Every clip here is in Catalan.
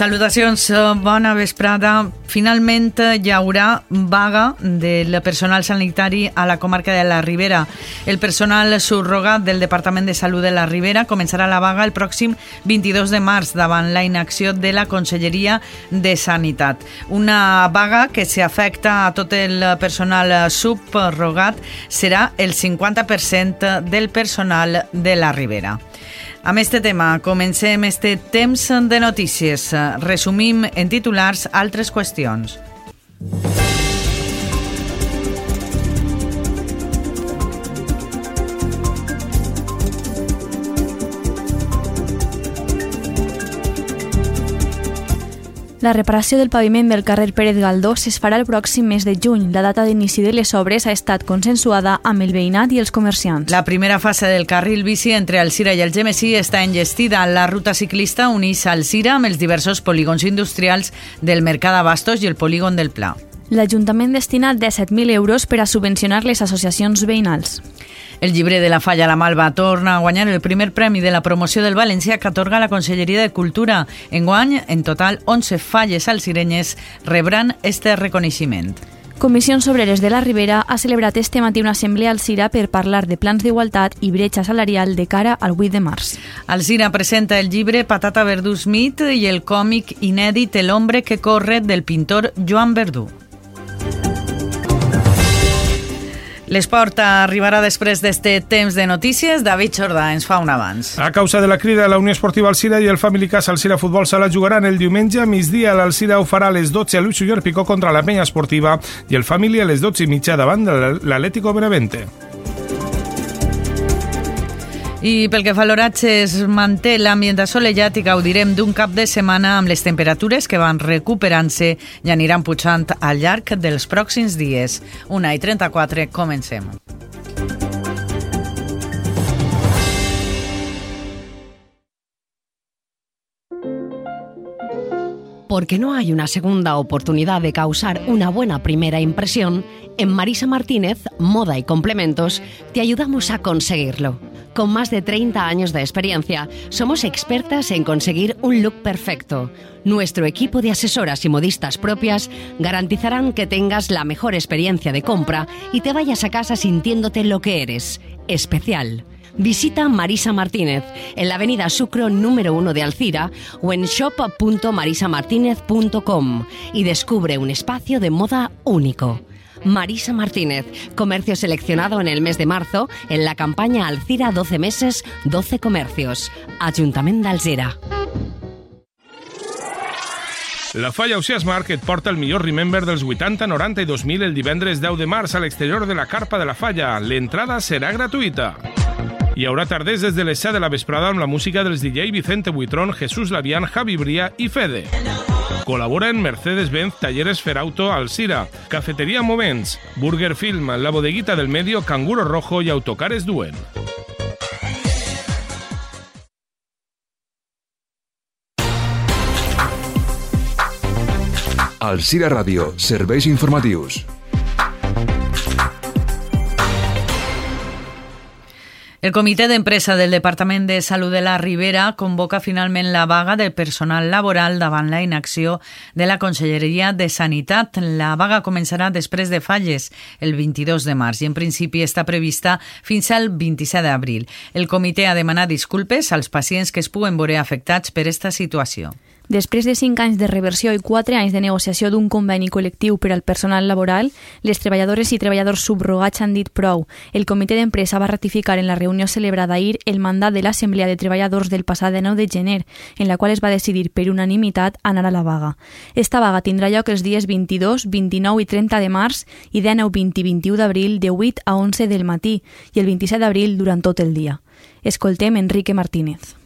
Salutacions, bona vesprada. Finalment hi haurà vaga del personal sanitari a la comarca de la Ribera. El personal subrogat del Departament de Salut de la Ribera començarà la vaga el pròxim 22 de març davant la inacció de la Conselleria de Sanitat. Una vaga que si afecta a tot el personal subrogat serà el 50% del personal de la Ribera. Amb este tema comencem este temps de notícies. Resumim en titulars altres qüestions. La reparació del paviment del carrer Pérez Galdós es farà el pròxim mes de juny. La data d'inici de les obres ha estat consensuada amb el veïnat i els comerciants. La primera fase del carril bici entre Alcira i el Gemesí està engestida. La ruta ciclista uneix Alcira amb els diversos polígons industrials del Mercat d'Abastos i el polígon del Pla. L'Ajuntament destina 17.000 euros per a subvencionar les associacions veïnals. El llibre de la Falla la Malva torna a guanyar el primer premi de la promoció del València que atorga la Conselleria de Cultura. Enguany, en total, 11 falles alcirenyes rebran este reconeixement. Comissions Obreres de la Ribera ha celebrat este matí una assemblea al CIRA per parlar de plans d'igualtat i bretxa salarial de cara al 8 de març. El CIRA presenta el llibre Patata Verdú Smith i el còmic inèdit El hombre que corre del pintor Joan Verdú. L'esport arribarà després d'este temps de notícies. David Jordà ens fa un abans. A causa de la crida, la Unió Esportiva Alcira i el Family Casa Alcira Futbol Sala jugaran el diumenge a migdia. L'Alcira ho farà a les 12 a Uller Picó contra la penya esportiva i el Family a les 12 i mitja davant de l'Atlético Benavente. I pel que fa a l'oratge es manté l'ambient assolellat i gaudirem d'un cap de setmana amb les temperatures que van recuperant-se i aniran pujant al llarg dels pròxims dies. Una i 34, comencem. Porque no hay una segunda oportunidad de causar una buena primera impresión, en Marisa Martínez, Moda y Complementos, te ayudamos a conseguirlo. Con más de 30 años de experiencia, somos expertas en conseguir un look perfecto. Nuestro equipo de asesoras y modistas propias garantizarán que tengas la mejor experiencia de compra y te vayas a casa sintiéndote lo que eres, especial. Visita Marisa Martínez en la avenida Sucro número 1 de Alcira o en shop.marisamartinez.com y descubre un espacio de moda único. Marisa Martínez, comercio seleccionado en el mes de marzo en la campaña Alcira 12 meses, 12 comercios. Ayuntamiento de Alzira. La Falla Oceas Market porta el millor Remember dels 80, 90 i 2000 el divendres 10 de març a l'exterior de la carpa de la Falla. L'entrada serà gratuïta. Hi haurà tarders des de les 7 de la vesprada amb la música dels DJ Vicente Buitrón, Jesús Labián, Javi Bria i Fede. Col·laboren Mercedes-Benz Talleres Ferauto Alcira, Cafeteria Moments, Burger Film, La Bodeguita del Medio, Canguro Rojo i Autocares Duen. Alcira Ràdio, serveis informatius. El comitè d'empresa del Departament de Salut de la Ribera convoca finalment la vaga del personal laboral davant la inacció de la Conselleria de Sanitat. La vaga començarà després de falles el 22 de març i en principi està prevista fins al 27 d'abril. El comitè ha demanat disculpes als pacients que es puguen veure afectats per esta situació. Després de cinc anys de reversió i quatre anys de negociació d'un conveni col·lectiu per al personal laboral, les treballadores i treballadors subrogats han dit prou. El comitè d'empresa va ratificar en la reunió celebrada ahir el mandat de l'Assemblea de Treballadors del passat 9 de gener, en la qual es va decidir per unanimitat anar a la vaga. Esta vaga tindrà lloc els dies 22, 29 i 30 de març i 19, 20 i 21 d'abril de 8 a 11 del matí i el 27 d'abril durant tot el dia. Escoltem Enrique Martínez.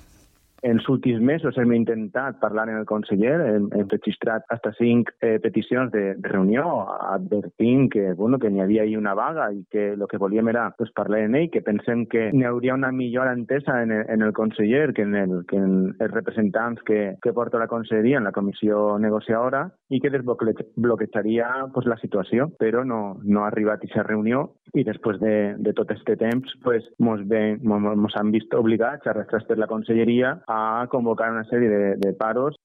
En els últims mesos hem intentat parlar amb el conseller, hem, hem registrat hasta cinc eh, peticions de, reunió, advertint que, bueno, que n'hi havia ahí una vaga i que el que volíem era pues, parlar amb ell, que pensem que n'hi hauria una millor entesa en el, en el conseller que en, el, que en els representants que, que porta la conselleria en la comissió negociadora i que desbloquejaria pues, la situació, però no, no ha arribat a aquesta reunió i després de, de tot aquest temps pues, mos, mos, han vist obligats, arrastrats per la conselleria, a convocar una sèrie de, de paros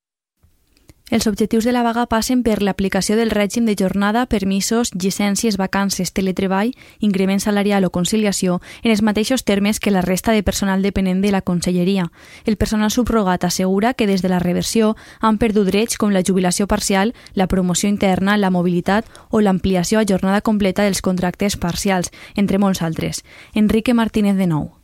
Els objectius de la vaga passen per l'aplicació del règim de jornada, permisos, llicències, vacances, teletreball, increment salarial o conciliació en els mateixos termes que la resta de personal dependent de la conselleria. El personal subrogat assegura que des de la reversió han perdut drets com la jubilació parcial, la promoció interna, la mobilitat o l'ampliació a jornada completa dels contractes parcials, entre molts altres. Enrique Martínez de Nou.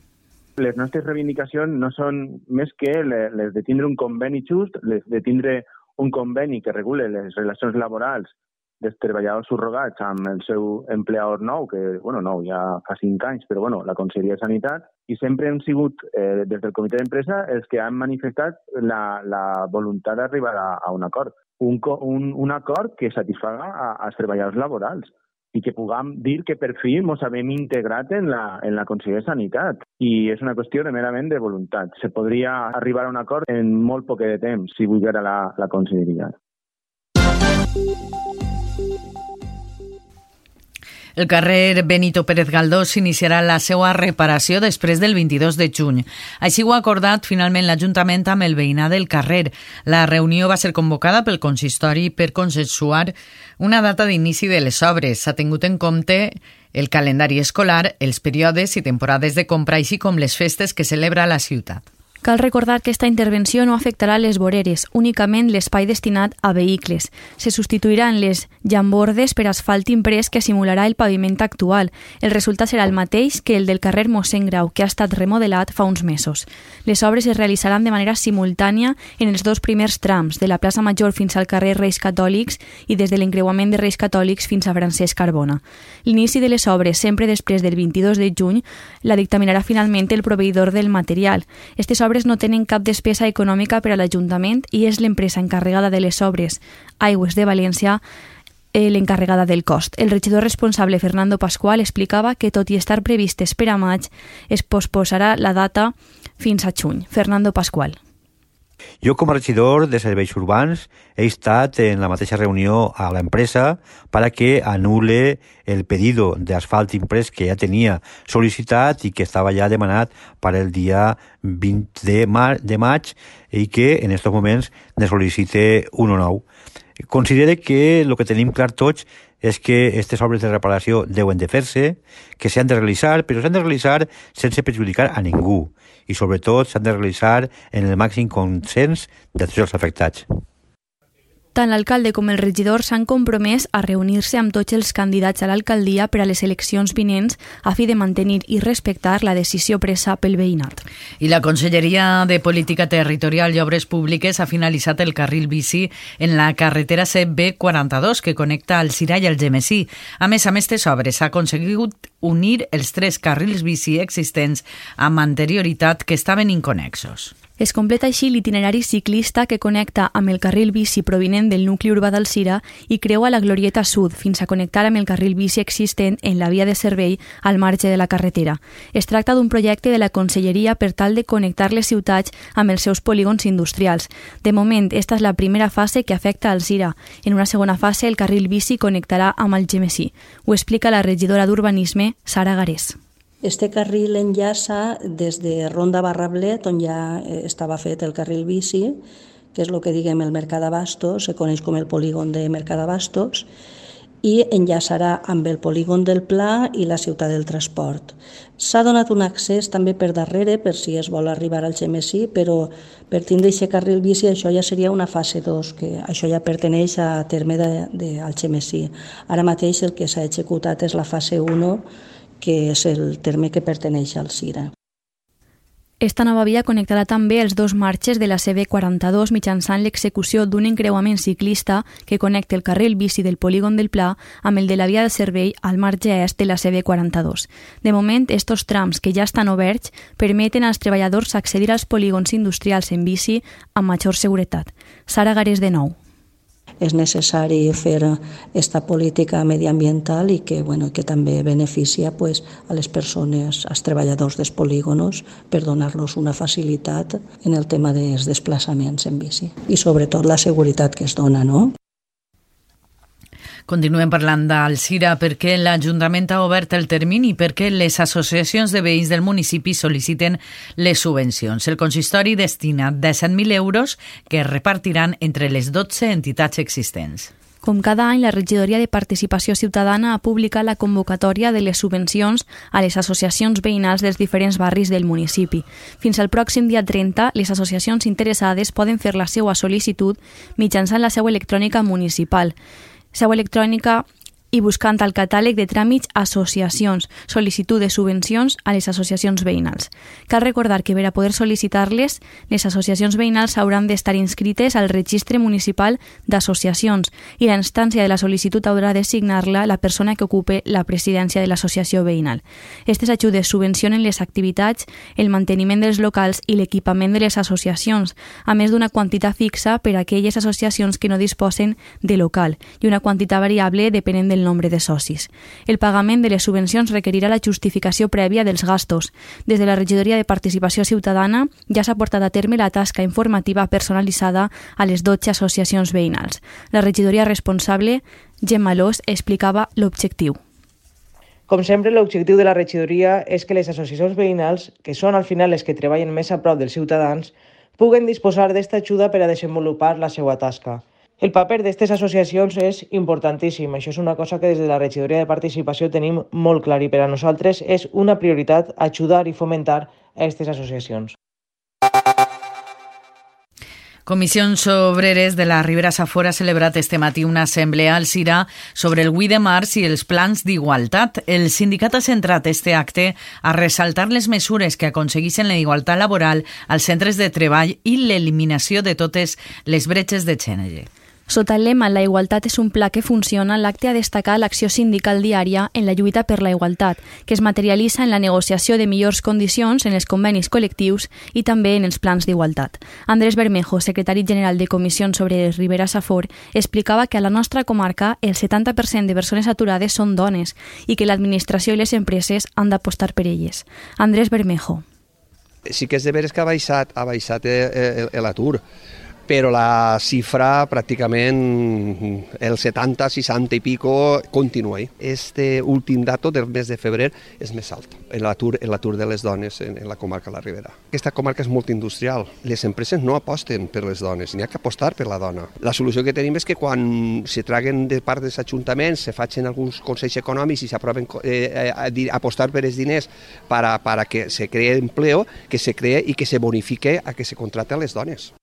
Les nostres reivindicacions no són més que les de tindre un conveni just, les de tindre un conveni que regule les relacions laborals dels treballadors subrogats amb el seu empleador nou, que, bueno, nou, ja fa cinc anys, però, bueno, la Conselleria de Sanitat, i sempre hem sigut, eh, des del comitè d'empresa, els que han manifestat la, la voluntat d'arribar a, a un acord. Un, un, un acord que satisfaga als treballadors laborals i que puguem dir que per fi ens hem integrat en la, en la Conselleria de Sanitat. I és una qüestió de merament de voluntat. Se podria arribar a un acord en molt poc de temps si volguera la, la Conselleria. El carrer Benito Pérez Galdós iniciarà la seva reparació després del 22 de juny. Així ho ha acordat finalment l'Ajuntament amb el veïnat del carrer. La reunió va ser convocada pel consistori per consensuar una data d'inici de les obres. S'ha tingut en compte el calendari escolar, els períodes i temporades de compra, així com les festes que celebra la ciutat. Cal recordar que esta intervenció no afectarà les voreres, únicament l'espai destinat a vehicles. Se substituiran les llambordes per asfalt imprès que simularà el paviment actual. El resultat serà el mateix que el del carrer Mossèn Grau, que ha estat remodelat fa uns mesos. Les obres es realitzaran de manera simultània en els dos primers trams, de la plaça Major fins al carrer Reis Catòlics i des de l'encreuament de Reis Catòlics fins a Francesc Carbona. L'inici de les obres, sempre després del 22 de juny, la dictaminarà finalment el proveïdor del material. Estes obres obres no tenen cap despesa econòmica per a l'Ajuntament i és l'empresa encarregada de les obres, Aigües de València, eh, l'encarregada del cost. El regidor responsable, Fernando Pascual, explicava que, tot i estar previstes per a maig, es posposarà la data fins a juny. Fernando Pascual. Jo, com a regidor de serveis urbans, he estat en la mateixa reunió a l'empresa per a que anule el pedido d'asfalt imprès que ja tenia sol·licitat i que estava ja demanat per el dia 20 de, mar de maig i que en aquests moments ne sol·licite un o nou. Considere que el que tenim clar tots és que aquestes obres de reparació deuen de fer-se, que s'han de realitzar, però s'han de realitzar sense perjudicar a ningú i sobretot s'han de realitzar en el màxim consens de tots els afectats. Tant l'alcalde com el regidor s'han compromès a reunir-se amb tots els candidats a l'alcaldia per a les eleccions vinents a fi de mantenir i respectar la decisió presa pel veïnat. I la Conselleria de Política Territorial i Obres Públiques ha finalitzat el carril bici en la carretera CB42 que connecta el Cira i el Gemesí. A més, amb aquestes obres s'ha aconseguit unir els tres carrils bici existents amb anterioritat que estaven inconexos. Es completa així l'itinerari ciclista que connecta amb el carril bici provinent del nucli urbà d'Alcira i creua la Glorieta Sud fins a connectar amb el carril bici existent en la via de servei al marge de la carretera. Es tracta d'un projecte de la Conselleria per tal de connectar les ciutats amb els seus polígons industrials. De moment, esta és la primera fase que afecta Alcira. En una segona fase, el carril bici connectarà amb el Gemesí. Ho explica la regidora d'Urbanisme, Sara Garés. Este carril enllaça des de Ronda Barrablet, on ja eh, estava fet el carril bici, que és el que diguem el Mercat d'Abastos, se coneix com el polígon de Mercat d'Abastos, i enllaçarà amb el polígon del Pla i la ciutat del transport. S'ha donat un accés també per darrere, per si es vol arribar al Gemesí, però per tindre aquest carril bici això ja seria una fase 2, que això ja perteneix a terme de, de, al Gemesí. Ara mateix el que s'ha executat és la fase 1, que és el terme que perteneix al CIRA. Esta nova via connectarà també els dos marxes de la CB42 mitjançant l'execució d'un encreuament ciclista que connecta el carril bici del polígon del Pla amb el de la via de servei al marge est de la CB42. De moment, estos trams que ja estan oberts permeten als treballadors accedir als polígons industrials en bici amb major seguretat. Sara Garés de nou és necessari fer aquesta política mediambiental i que, bueno, que també beneficia pues, a les persones, als treballadors dels polígonos, per donar-los una facilitat en el tema dels desplaçaments en bici i sobretot la seguretat que es dona, no? Continuem parlant d'Alcira perquè l'Ajuntament ha obert el termini perquè les associacions de veïns del municipi sol·liciten les subvencions. El consistori destina 17.000 euros que es repartiran entre les 12 entitats existents. Com cada any, la Regidoria de Participació Ciutadana ha publicat la convocatòria de les subvencions a les associacions veïnals dels diferents barris del municipi. Fins al pròxim dia 30, les associacions interessades poden fer la seva sol·licitud mitjançant la seu electrònica municipal seu electrònica i buscant al catàleg de tràmits associacions, sol·licitud de subvencions a les associacions veïnals. Cal recordar que per a poder sol·licitar-les, les associacions veïnals hauran d'estar inscrites al registre municipal d'associacions i la instància de la sol·licitud haurà de signar-la la persona que ocupe la presidència de l'associació veïnal. Aquestes ajudes subvencionen les activitats, el manteniment dels locals i l'equipament de les associacions, a més d'una quantitat fixa per a aquelles associacions que no disposen de local i una quantitat variable depenent del nombre de socis. El pagament de les subvencions requerirà la justificació prèvia dels gastos. Des de la Regidoria de Participació Ciutadana ja s'ha portat a terme la tasca informativa personalitzada a les 12 associacions veïnals. La regidoria responsable, Gemma Lós, explicava l'objectiu. Com sempre, l'objectiu de la regidoria és que les associacions veïnals, que són al final les que treballen més a prop dels ciutadans, puguen disposar d'esta ajuda per a desenvolupar la seva tasca. El paper d'aquestes associacions és importantíssim. Això és una cosa que des de la regidoria de participació tenim molt clar i per a nosaltres és una prioritat ajudar i fomentar aquestes associacions. Comissions Obreres de la Ribera Safora ha celebrat este matí una assemblea al CIRA sobre el 8 de març i els plans d'igualtat. El sindicat ha centrat este acte a ressaltar les mesures que aconseguissin la igualtat laboral als centres de treball i l'eliminació de totes les bretxes de gènere. Sota el lema La igualtat és un pla que funciona, l'acte ha destacat l'acció sindical diària en la lluita per la igualtat, que es materialitza en la negociació de millors condicions en els convenis col·lectius i també en els plans d'igualtat. Andrés Bermejo, secretari general de Comissió sobre Ribera Safor, explicava que a la nostra comarca el 70% de persones aturades són dones i que l'administració i les empreses han d'apostar per elles. Andrés Bermejo. Sí que és de veres que ha baixat, ha baixat l'atur, però la xifra pràcticament el 70, 60 i pico continua. Este últim dato del mes de febrer és més alt en l'atur en de les dones en, en la comarca de la Ribera. Aquesta comarca és molt industrial. Les empreses no aposten per les dones, n'hi ha que apostar per la dona. La solució que tenim és que quan se traguen de part dels ajuntaments, se facin alguns consells econòmics i s'aproven eh, eh, apostar per els diners para, para que se cree empleo, que se cree i que se bonifique a que se contraten les dones.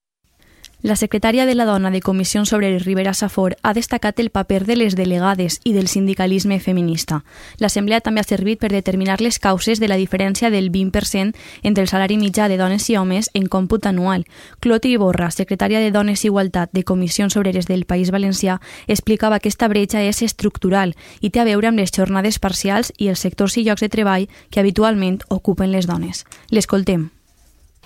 La secretària de la dona de Comissió sobre el Ribera Safor ha destacat el paper de les delegades i del sindicalisme feminista. L'assemblea també ha servit per determinar les causes de la diferència del 20% entre el salari mitjà de dones i homes en còmput anual. Cloti Borra, secretària de Dones i Igualtat de Comissions Obreres del País Valencià, explicava que aquesta bretxa és estructural i té a veure amb les jornades parcials i els sectors i llocs de treball que habitualment ocupen les dones. L'escoltem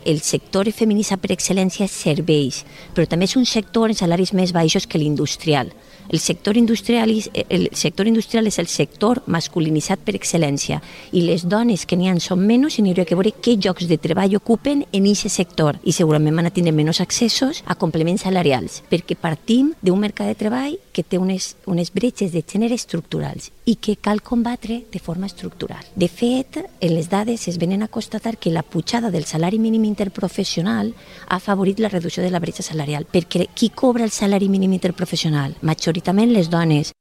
el sector feminista per excel·lència és serveis, però també és un sector en salaris més baixos que l'industrial. El sector industrial, el sector industrial és el sector masculinitzat per excel·lència i les dones que n'hi ha són menys i n'hi hauria que veure què llocs de treball ocupen en aquest sector i segurament van a tindre menys accessos a complements salarials perquè partim d'un mercat de treball que té unes, unes bretxes de gènere estructurals i que cal combatre de forma estructural. De fet, en les dades es venen a constatar que la pujada del salari mínim interprofessional ha favorit la reducció de la bretxa salarial, perquè qui cobra el salari mínim interprofessional? Majoritament les dones.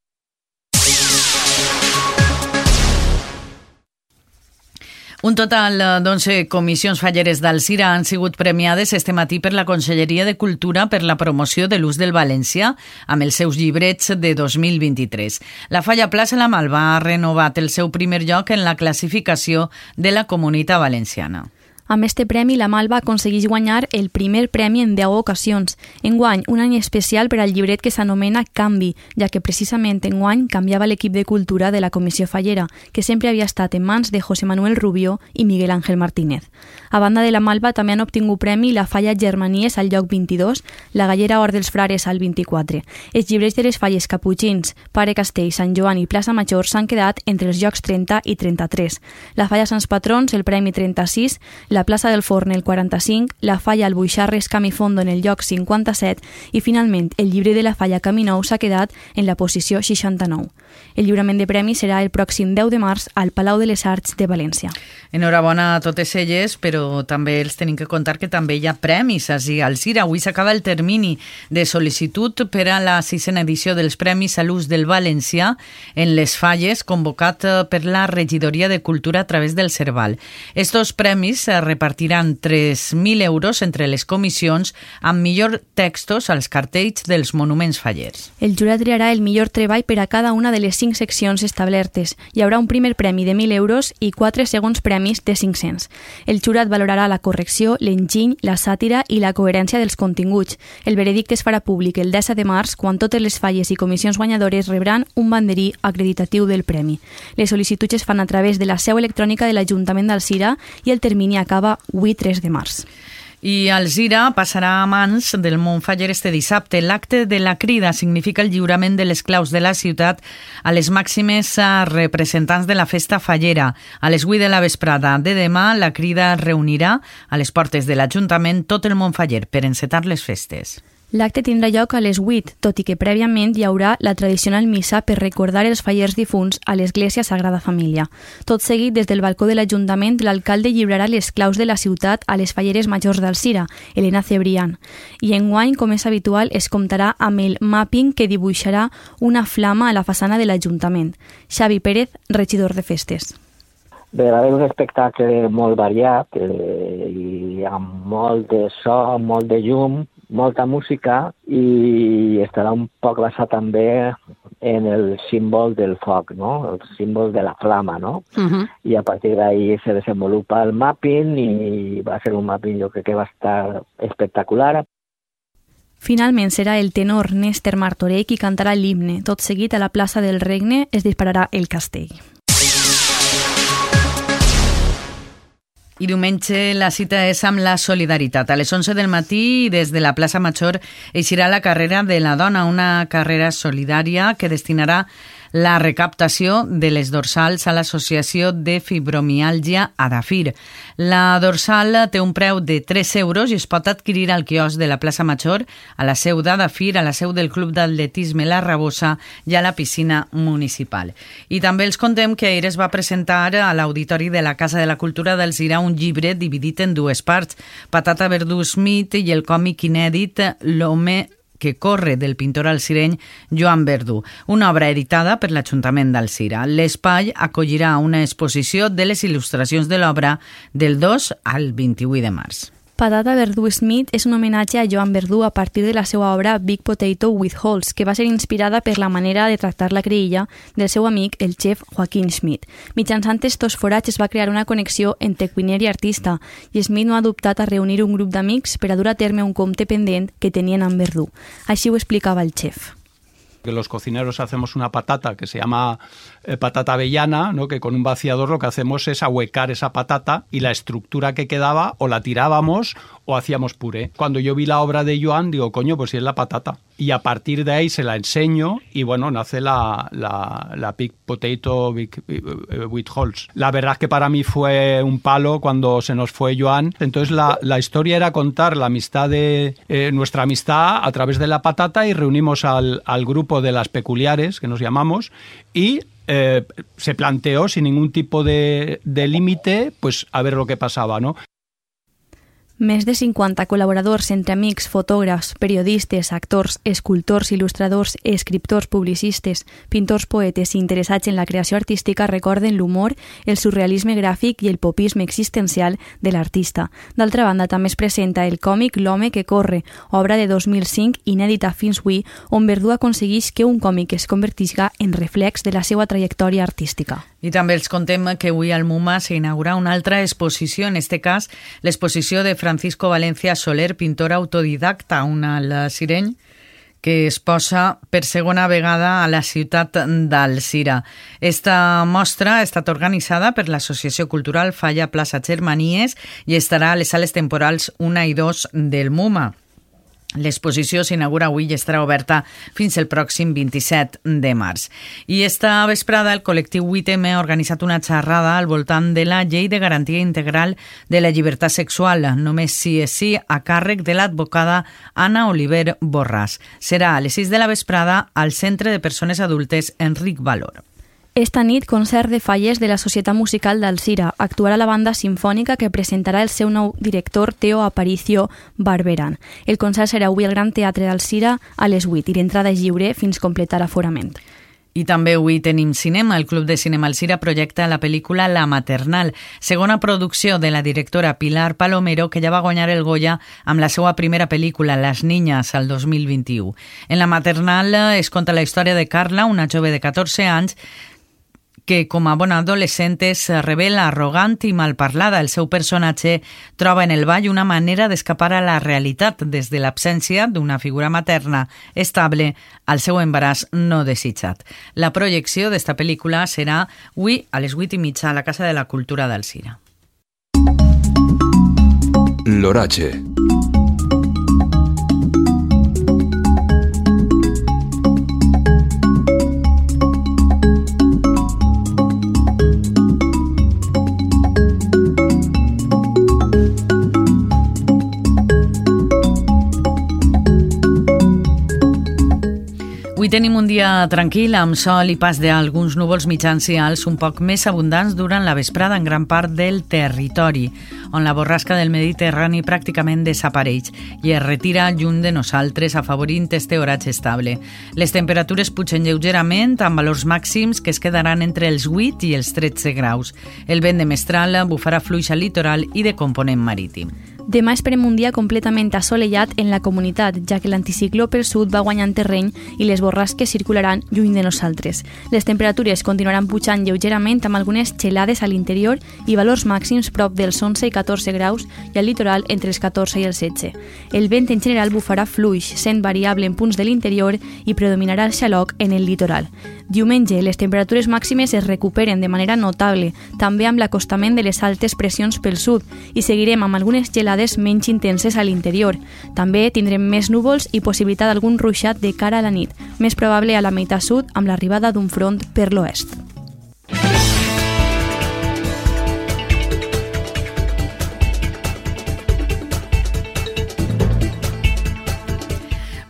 Un total d'11 comissions falleres d'Alcira han sigut premiades este matí per la Conselleria de Cultura per la promoció de l'ús del valencià amb els seus llibrets de 2023. La Falla Plaça La Malva ha renovat el seu primer lloc en la classificació de la Comunitat Valenciana. Amb este premi, la Malva aconsegueix guanyar el primer premi en 10 ocasions. Enguany, un any especial per al llibret que s'anomena Canvi, ja que precisament enguany canviava l'equip de cultura de la Comissió Fallera, que sempre havia estat en mans de José Manuel Rubio i Miguel Ángel Martínez. A banda de la Malva, també han obtingut premi la Falla Germanies al lloc 22, la Gallera Or dels Frares al 24. Els llibrets de les falles Caputxins, Pare Castell, Sant Joan i Plaça Major s'han quedat entre els llocs 30 i 33. La Falla Sants Patrons, el premi 36, la plaça del Forn el 45, la falla al Buixarres Camifondo en el lloc 57 i finalment el llibre de la falla Camí Nou s'ha quedat en la posició 69. El lliurament de premis serà el pròxim 10 de març al Palau de les Arts de València. Enhorabona a totes elles, però també els tenim que contar que també hi ha premis al Cira. Avui s'acaba el termini de sol·licitud per a la sisena edició dels Premis a l'ús del valencià en les falles, convocat per la Regidoria de Cultura a través del Cerval. Estos premis repartiran 3.000 euros entre les comissions amb millor textos als cartells dels monuments fallers. El jurat triarà el millor treball per a cada una de les cinc seccions establertes. Hi haurà un primer premi de 1.000 euros i quatre segons premis de 500. El jurat valorarà la correcció, l'enginy, la sàtira i la coherència dels continguts. El veredicte es farà públic el 10 de març, quan totes les falles i comissions guanyadores rebran un banderí acreditatiu del premi. Les sol·licituds es fan a través de la seu electrònica de l'Ajuntament d'Alcira i el termini acaba avui 3 de març. I Alzira passarà a mans del Montfaller este dissabte. L'acte de la crida significa el lliurament de les claus de la ciutat a les màximes representants de la festa fallera. A les 8 de la vesprada de demà, la crida reunirà a les portes de l'Ajuntament tot el Montfaller per encetar les festes. L'acte tindrà lloc a les 8, tot i que prèviament hi haurà la tradicional missa per recordar els fallers difunts a l'Església Sagrada Família. Tot seguit, des del balcó de l'Ajuntament, l'alcalde lliurarà les claus de la ciutat a les falleres majors d'Alcira, Helena Cebrián. I enguany, com és habitual, es comptarà amb el mapping que dibuixarà una flama a la façana de l'Ajuntament. Xavi Pérez, regidor de festes. Bé, va haver un espectacle molt variat eh, i amb molt de so, molt de llum, molta música i estarà un poc basat també en el símbol del foc, no? el símbol de la flama, no? Uh -huh. I a partir d'ahí se desenvolupa el mapping i va ser un mapping jo crec que va estar espectacular. Finalment serà el tenor Néstor Martorell qui cantarà l'himne. Tot seguit a la plaça del Regne es dispararà el castell. I diumenge la cita és amb la solidaritat. A les 11 del matí, des de la plaça Major, eixirà la carrera de la dona, una carrera solidària que destinarà la recaptació de les dorsals a l'Associació de Fibromiàlgia Adafir. La dorsal té un preu de 3 euros i es pot adquirir al quiosc de la plaça Major, a la seu d'Adafir, a la seu del Club d'Atletisme La Rabosa i a la piscina municipal. I també els contem que ahir es va presentar a l'Auditori de la Casa de la Cultura del Zira un llibre dividit en dues parts, Patata Verdú Smith i el còmic inèdit L'home que corre del pintor alcireny Joan Verdú, una obra editada per l'Ajuntament d'Alcira. L'espai acollirà una exposició de les il·lustracions de l'obra del 2 al 28 de març. Patata Verdú Smith és un homenatge a Joan Verdú a partir de la seva obra Big Potato with Holes, que va ser inspirada per la manera de tractar la creïlla del seu amic, el xef Joaquín Schmidt. Mitjançant estos forats es va crear una connexió entre cuiner i artista, i Smith no ha dubtat a reunir un grup d'amics per a dur a terme un compte pendent que tenien amb Verdú. Així ho explicava el xef que los cocineros hacemos una patata que se llama eh, patata avellana, ¿no? que con un vaciador lo que hacemos es ahuecar esa patata y la estructura que quedaba o la tirábamos o hacíamos puré. Cuando yo vi la obra de Joan, digo, coño, pues si es la patata. Y a partir de ahí se la enseño y bueno, nace la, la, la Potato big, with Holes. La verdad es que para mí fue un palo cuando se nos fue Joan. Entonces la, la historia era contar la amistad de eh, nuestra amistad a través de la patata y reunimos al, al grupo de las peculiares, que nos llamamos, y eh, se planteó sin ningún tipo de, de límite, pues a ver lo que pasaba, ¿no? Més de 50 col·laboradors entre amics, fotògrafs, periodistes, actors, escultors, il·lustradors, escriptors, publicistes, pintors, poetes i interessats en la creació artística recorden l'humor, el surrealisme gràfic i el popisme existencial de l'artista. D'altra banda, també es presenta el còmic L'home que corre, obra de 2005 inèdita fins avui, on Verdú aconsegueix que un còmic es convertisca en reflex de la seva trajectòria artística. I també els contem que avui al MUMA s'inaugura una altra exposició, en este cas l'exposició de Francisco Valencia Soler, pintor autodidacta, una al Sireny, que es posa per segona vegada a la ciutat d'Alcira. Esta mostra ha estat organitzada per l'Associació Cultural Falla Plaça Germanies i estarà a les sales temporals 1 i 2 del MUMA. L'exposició s'inaugura avui i estarà oberta fins el pròxim 27 de març. I esta vesprada el col·lectiu 8M ha organitzat una xerrada al voltant de la llei de garantia integral de la llibertat sexual, només si és sí, a càrrec de l'advocada Anna Oliver Borràs. Serà a les 6 de la vesprada al Centre de Persones Adultes Enric Valor. Esta nit, concert de falles de la Societat Musical d'Alcira. Actuarà la banda sinfònica que presentarà el seu nou director, Teo Aparicio Barberan. El concert serà avui al Gran Teatre d'Alcira a les 8 i l'entrada és lliure fins completar l'aforament. I també avui tenim cinema. El Club de Cinema Alcira projecta la pel·lícula La Maternal, segona producció de la directora Pilar Palomero, que ja va guanyar el Goya amb la seva primera pel·lícula, Les Niñas, al 2021. En La Maternal es conta la història de Carla, una jove de 14 anys, que com a bona adolescent es revela arrogant i malparlada. El seu personatge troba en el ball una manera d'escapar a la realitat des de l'absència d'una figura materna estable al seu embaràs no desitjat. La projecció d'esta pel·lícula serà avui a les 8 i mitja a la Casa de la Cultura d'Alcira. L'oratge. Avui tenim un dia tranquil, amb sol i pas d'alguns núvols mitjans i alts un poc més abundants durant la vesprada en gran part del territori, on la borrasca del Mediterrani pràcticament desapareix i es retira lluny de nosaltres, afavorint este oratge estable. Les temperatures pugen lleugerament, amb valors màxims que es quedaran entre els 8 i els 13 graus. El vent de mestral bufarà fluix al litoral i de component marítim. Demà esperem un dia completament assolellat en la comunitat, ja que l'anticicló pel sud va guanyant terreny i les borrasques circularan lluny de nosaltres. Les temperatures continuaran pujant lleugerament amb algunes gelades a l'interior i valors màxims prop dels 11 i 14 graus i al litoral entre els 14 i els 16. El vent en general bufarà fluix, sent variable en punts de l'interior i predominarà el xaloc en el litoral. Diumenge, les temperatures màximes es recuperen de manera notable, també amb l'acostament de les altes pressions pel sud, i seguirem amb algunes gelades menys intenses a l'interior. També tindrem més núvols i possibilitat d'algun ruixat de cara a la nit, més probable a la meitat sud amb l'arribada d'un front per l'oest.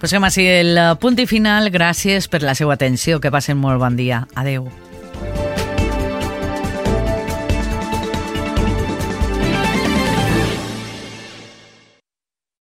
Posem així el punt i final. Gràcies per la seva atenció. Que passen molt bon dia. Adeu.